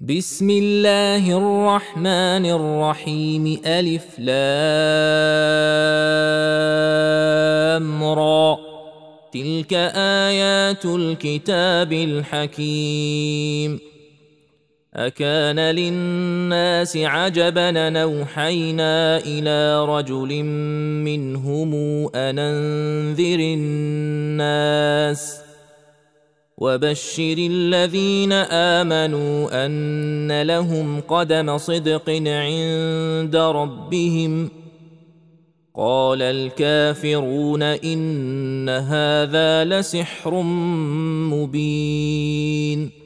بسم الله الرحمن الرحيم. ألف لام را. تلك آيات الكتاب الحكيم. أكان للناس عجبا نوحينا إلى رجل منهم أن أنذر الناس ۖ. وبشر الذين آمنوا أن لهم قدم صدق عند ربهم. قال الكافرون إن هذا لسحر مبين.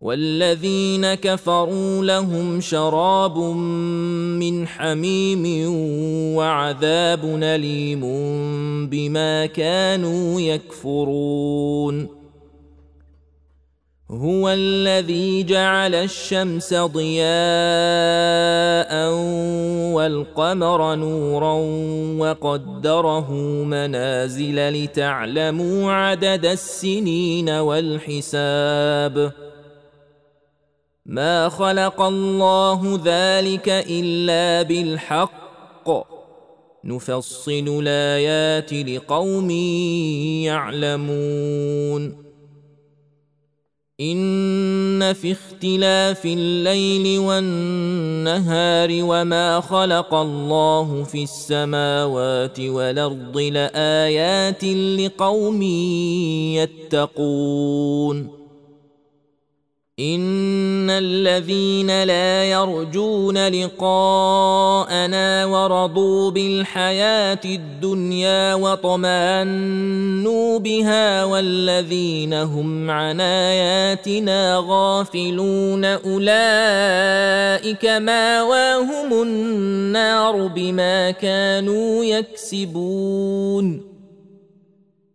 والذين كفروا لهم شراب من حميم وعذاب أليم بما كانوا يكفرون. هو الذي جعل الشمس ضياء والقمر نورا وقدره منازل لتعلموا عدد السنين والحساب. ما خلق الله ذلك الا بالحق. نفصل الايات لقوم يعلمون. ان في اختلاف الليل والنهار وما خلق الله في السماوات والارض لايات لقوم يتقون. ان الذين لا يرجون لقاءنا ورضوا بالحياة الدنيا واطمانوا بها والذين هم عن اياتنا غافلون اولئك ماواهم النار بما كانوا يكسبون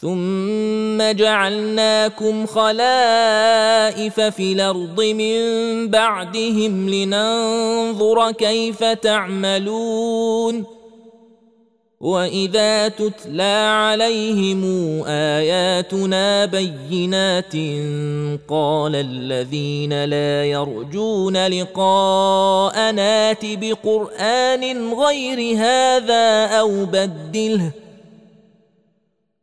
ثم جعلناكم خلائف في الأرض من بعدهم لننظر كيف تعملون واذا تتلى عليهم اياتنا بينات قال الذين لا يرجون لقاء نات بقران غير هذا أو بدله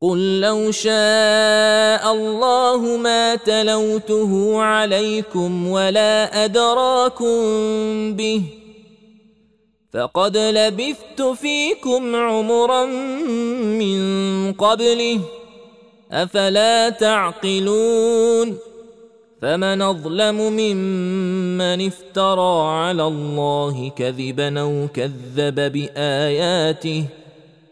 قل لو شاء الله ما تلوته عليكم ولا ادراكم به فقد لبثت فيكم عمرا من قبله افلا تعقلون فمن اظلم ممن افترى على الله كذبا أو كذب باياته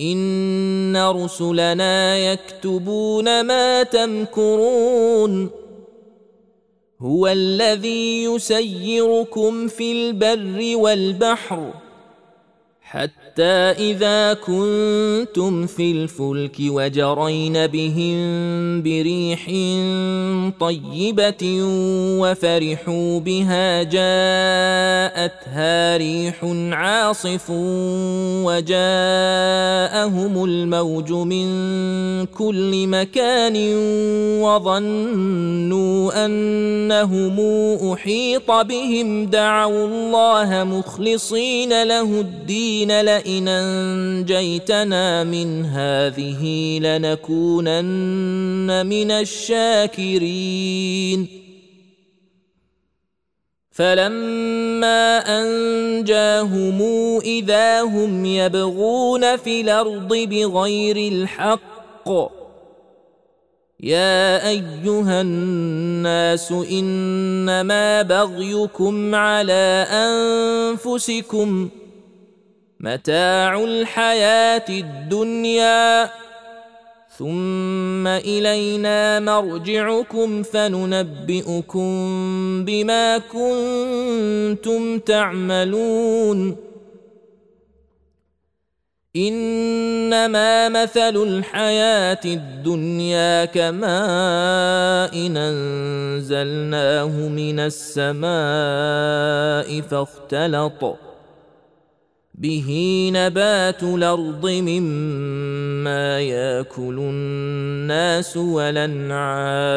إن رسلنا يكتبون ما تمكرون. هو الذي يسيركم في البر والبحر. حتى إذا كنتم في الفلك وجرين بهم بريح طيبة وفرحوا بها جاءتها ريح عاصف وجاءهم الموج من كل مكان وظنوا أنهم أحيط بهم دعوا الله مخلصين له الدين الذين لئن أنجيتنا من هذه لنكونن من الشاكرين. فلما أنجاهم إذا هم يبغون في الأرض بغير الحق يا أيها الناس إنما بغيكم على أنفسكم متاع الحياة الدنيا. ثم إلينا مرجعكم فننبئكم بما كنتم تعملون. إنما مثل الحياة الدنيا كماء أنزلناه من السماء فاختلط. به نبات الأرض مما يأكل الناس والأنعام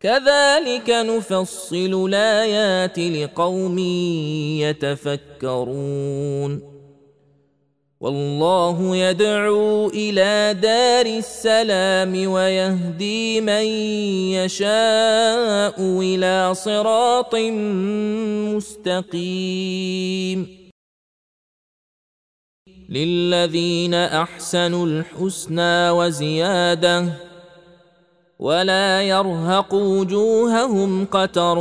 كذلك نفصل الآيات لقوم يتفكرون. والله يدعو إلى دار السلام ويهدي من يشاء إلى صراط مستقيم. للذين أحسنوا الحسنى وزيادة ولا يرهق وجوههم قتر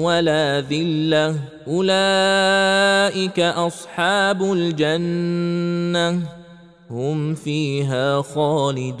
ولا ذلة. أولئك أصحاب الجنة. هم فيها خالدون.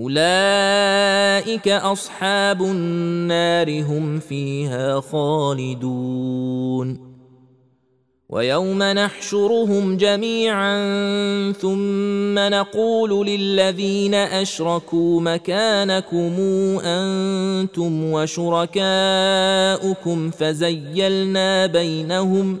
أولئك أصحاب النار هم فيها خالدون. ويوم نحشرهم جميعا ثم نقول للذين أشركوا مكانكم أنتم وشركاؤكم فزيلنا بينهم ۖ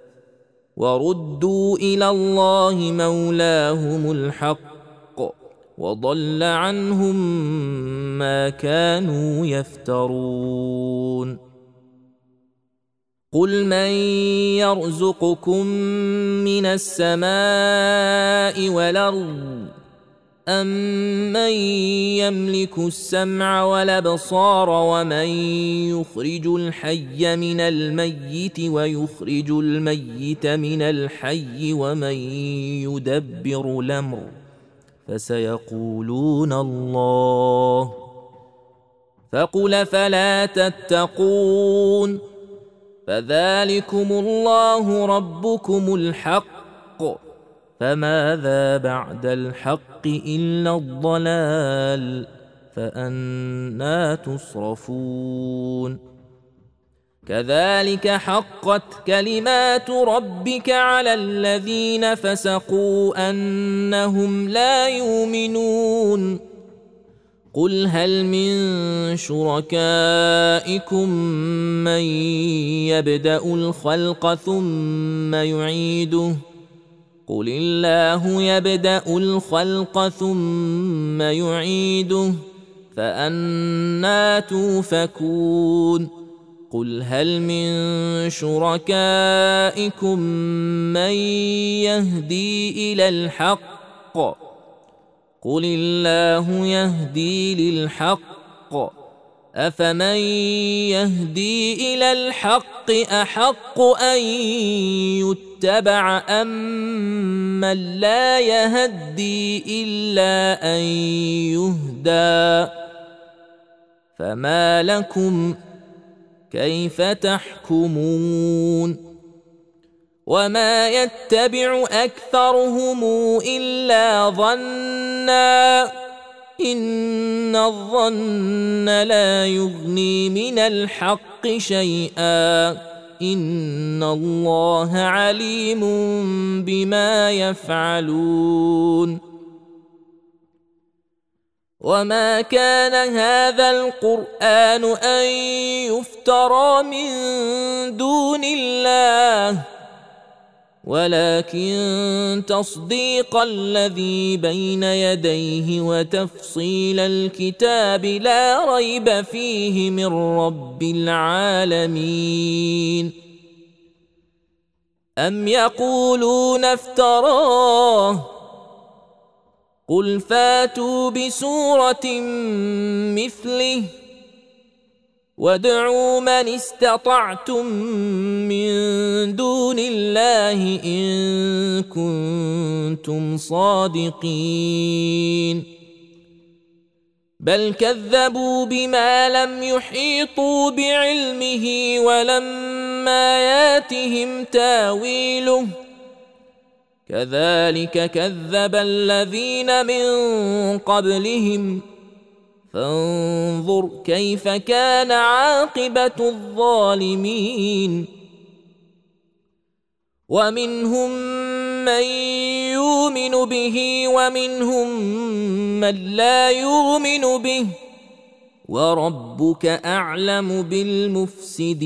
وردوا إلى الله مولاهم الحق وضل عنهم ما كانوا يفترون قل من يرزقكم من السماء والارض أمن يملك السمع والأبصار ومن يخرج الحي من الميت ويخرج الميت من الحي ومن يدبر الأمر فسيقولون الله فقل فلا تتقون فذلكم الله ربكم الحق فماذا بعد الحق إلا الضلال فأنا تصرفون. كذلك حقت كلمات ربك على الذين فسقوا أنهم لا يؤمنون. قل هل من شركائكم من يبدأ الخلق ثم يعيده؟ قل الله يبدا الخلق ثم يعيده فانا توفكون قل هل من شركائكم من يهدي إلى الحق؟ قل الله يهدي للحق افمن يهدي إلى الحق احق ان يتبع امن أم لا يهدي الا ان يهدى فما لكم كيف تحكمون وما يتبع اكثرهم الا ظنّا إن الظن لا يغني من الحق شيئا. إن الله عليم بما يفعلون. وما كان هذا القرآن أن يفترى من دون الله. ولكن تصديق الذي بين يديه وتفصيل الكتاب لا ريب فيه من رب العالمين. أم يقولون افتراه؟ قل فاتوا بسورة مثله. وادعوا من استطعتم من دون الله ان كنتم صادقين بل كذبوا بما لم يحيطوا بعلمه ولما ياتهم تاويله كذلك كذب الذين من قبلهم فانظر كيف كان عاقبة الظالمين. ومنهم من يؤمن به ومنهم من لا يؤمن به. وربك أعلم بالمفسدين.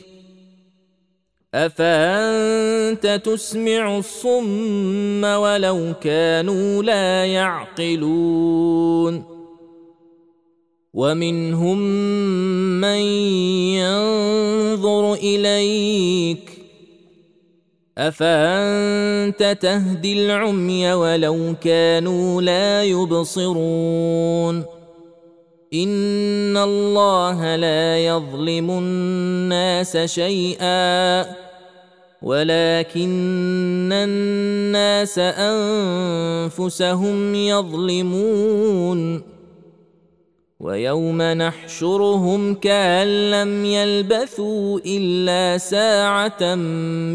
أفأنت تسمع الصم ولو كانوا لا يعقلون ومنهم من ينظر إليك أفأنت تهدي العمي ولو كانوا لا يبصرون إن الله لا يظلم الناس شيئا ولكن الناس أنفسهم يظلمون. ويوم نحشرهم كأن لم يلبثوا إلا ساعة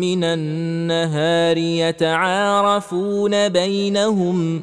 من النهار يتعارفون بينهم.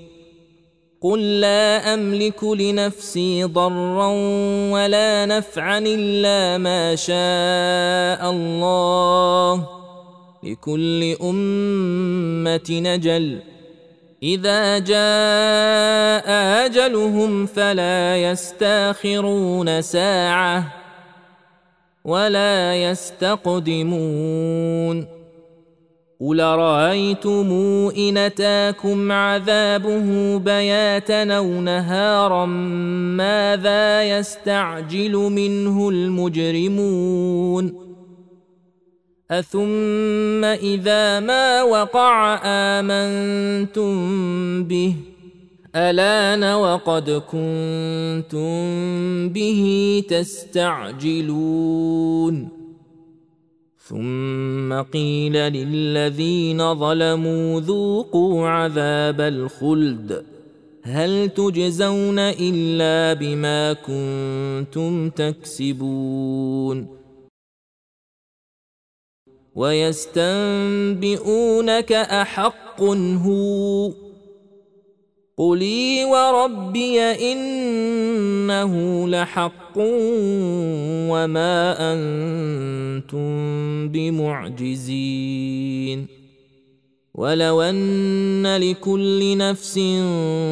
قل لا املك لنفسي ضرا ولا نفعا الا ما شاء الله لكل امه نجل اذا جاء اجلهم فلا يستاخرون ساعه ولا يستقدمون قل رايتم ان اتاكم عذابه بياتا أو نهارا ماذا يستعجل منه المجرمون اثم اذا ما وقع امنتم به الان وقد كنتم به تستعجلون ثم قيل للذين ظلموا ذوقوا عذاب الخلد. هل تجزون إلا بما كنتم تكسبون؟ ويستنبئونك أحق هو قلي وربي انه لحق وما أنتم بمعجزين ولو ان لكل نفس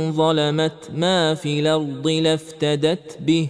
ظلمت ما في الأرض لافتدت به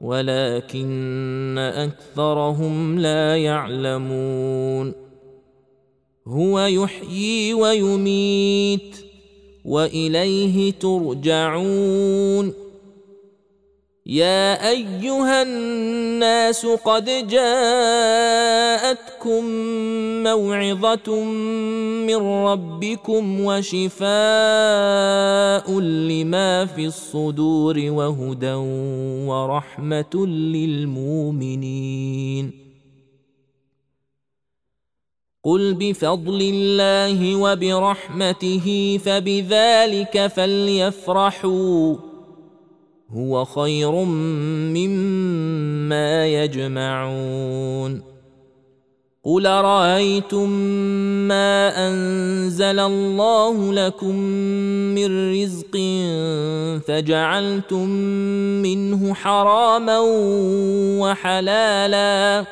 ولكن أكثرهم لا يعلمون. هو يحيي ويميت وإليه ترجعون. يا أيها الناس قد جاءتكم موعظة من ربكم وشفاء لما في الصدور وهدى ورحمة للمؤمنين. قل بفضل الله وبرحمته فبذلك فليفرحوا. هو خير مما يجمعون. قل رايتم ما أنزل الله لكم من رزق فجعلتم منه حراما وحلالا؟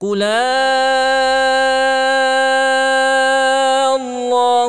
قل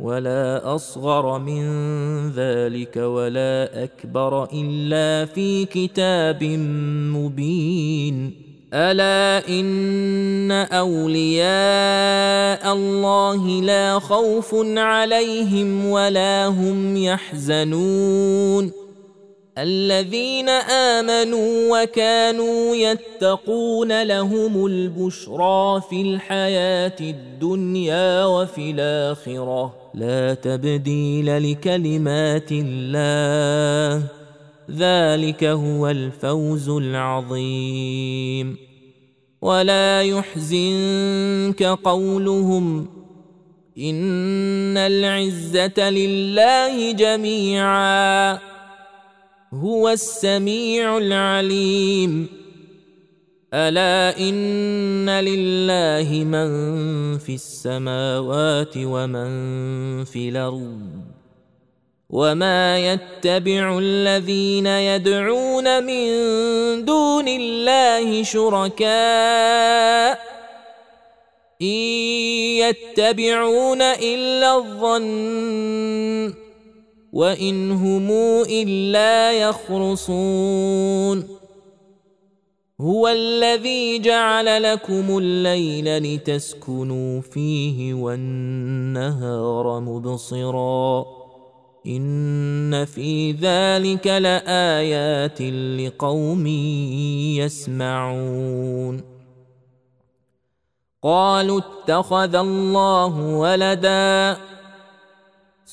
ولا اصغر من ذلك ولا اكبر الا في كتاب مبين الا ان اولياء الله لا خوف عليهم ولا هم يحزنون الذين آمنوا وكانوا يتقون لهم البشرى في الحياة الدنيا وفي الآخرة. لا تبديل لكلمات الله. ذلك هو الفوز العظيم. ولا يحزنك قولهم إن العزة لله جميعا. هو السميع العليم. ألا إن لله من في السماوات ومن في الأرض وما يتبع الذين يدعون من دون الله شركاء. إن يتبعون إلا الظن. وان هم الا يخرصون هو الذي جعل لكم الليل لتسكنوا فيه والنهار مبصرا ان في ذلك لايات لقوم يسمعون قالوا اتخذ الله ولدا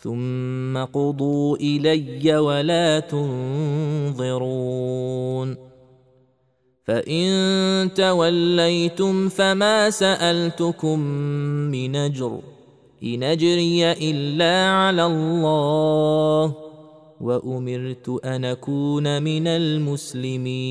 ثم قضوا إلي ولا تنظرون. فإن توليتم فما سألتكم من أجر إن أجري إلا على الله وأمرت أن أكون من المسلمين.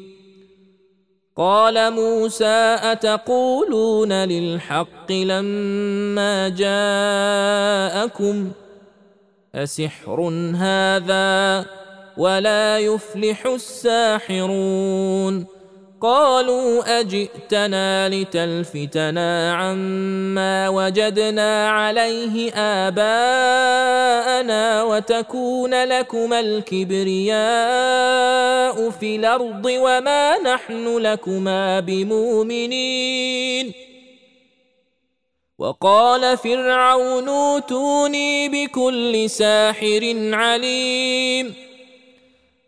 قال موسى أتقولون للحق لما جاءكم أسحر هذا ولا يفلح الساحرون قالوا أجئتنا لتلفتنا عما وجدنا عليه آباءنا وتكون لكما الكبرياء في الأرض وما نحن لكما بمؤمنين. وقال فرعون أوتوني بكل ساحر عليم.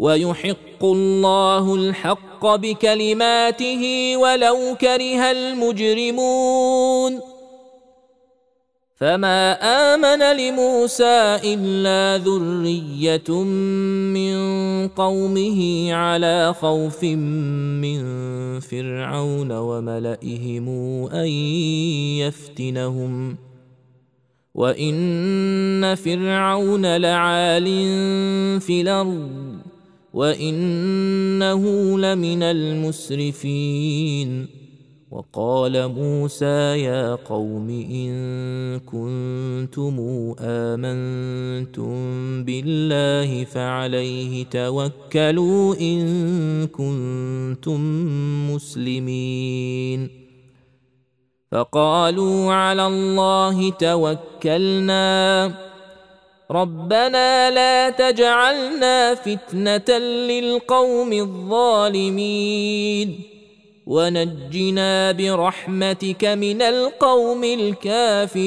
ويحق الله الحق بكلماته ولو كره المجرمون. فما آمن لموسى إلا ذرية من قومه على خوف من فرعون وملئهم أن يفتنهم. وإن فرعون لعال في الأرض. وانه لمن المسرفين وقال موسى يا قوم ان كنتم امنتم بالله فعليه توكلوا ان كنتم مسلمين فقالوا على الله توكلنا ربنا لا تجعلنا فتنة للقوم الظالمين. ونجنا برحمتك من القوم الكافرين.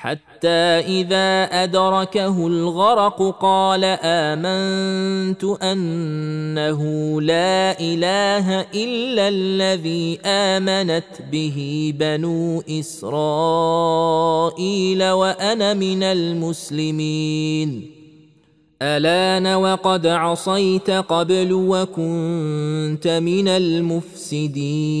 حتى إذا أدركه الغرق قال آمنت أنه لا إله إلا الذي آمنت به بنو إسرائيل وأنا من المسلمين. الان وقد عصيت قبل وكنت من المفسدين.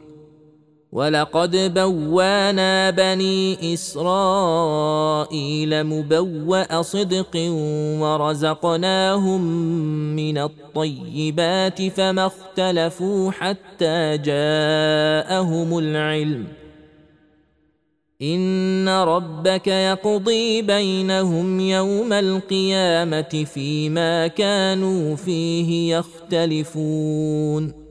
ولقد بوانا بني اسرائيل مبوا صدق ورزقناهم من الطيبات فما اختلفوا حتى جاءهم العلم ان ربك يقضي بينهم يوم القيامه فيما كانوا فيه يختلفون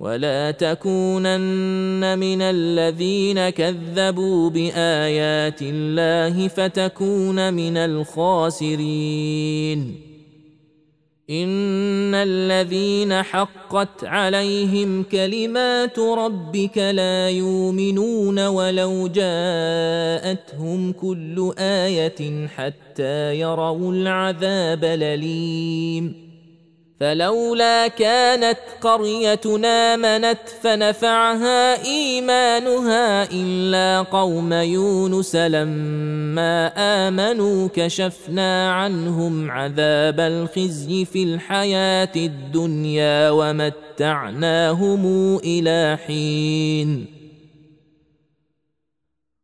ولا تكونن من الذين كذبوا بايات الله فتكون من الخاسرين ان الذين حقت عليهم كلمات ربك لا يؤمنون ولو جاءتهم كل إيه حتى يروا العذاب الاليم فلولا كانت قريتنا منت فنفعها إيمانها إلا قوم يونس لما آمنوا كشفنا عنهم عذاب الخزي في الحياة الدنيا ومتعناهم إلى حين.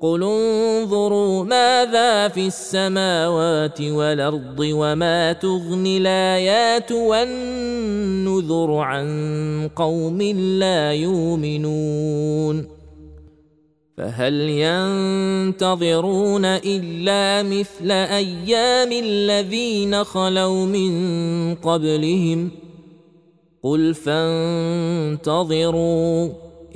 قل انظروا ماذا في السماوات والأرض وما تغني الآيات والنذر عن قوم لا يؤمنون فهل ينتظرون إلا مثل أيام الذين خلوا من قبلهم قل فانتظروا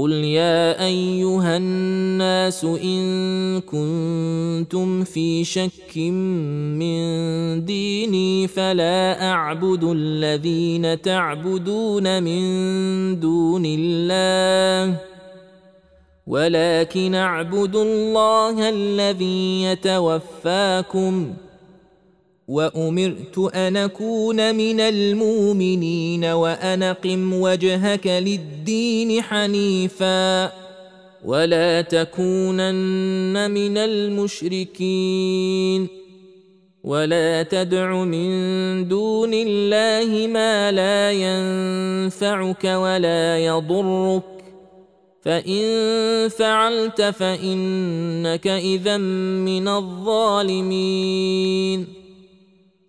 قل يا ايها الناس ان كنتم في شك من ديني فلا اعبد الذين تعبدون من دون الله ولكن اعبد الله الذي يتوفاكم وأمرت أن أكون من المؤمنين وأن أقم وجهك للدين حنيفا ولا تكونن من المشركين ولا تدع من دون الله ما لا ينفعك ولا يضرك فإن فعلت فإنك اذا من الظالمين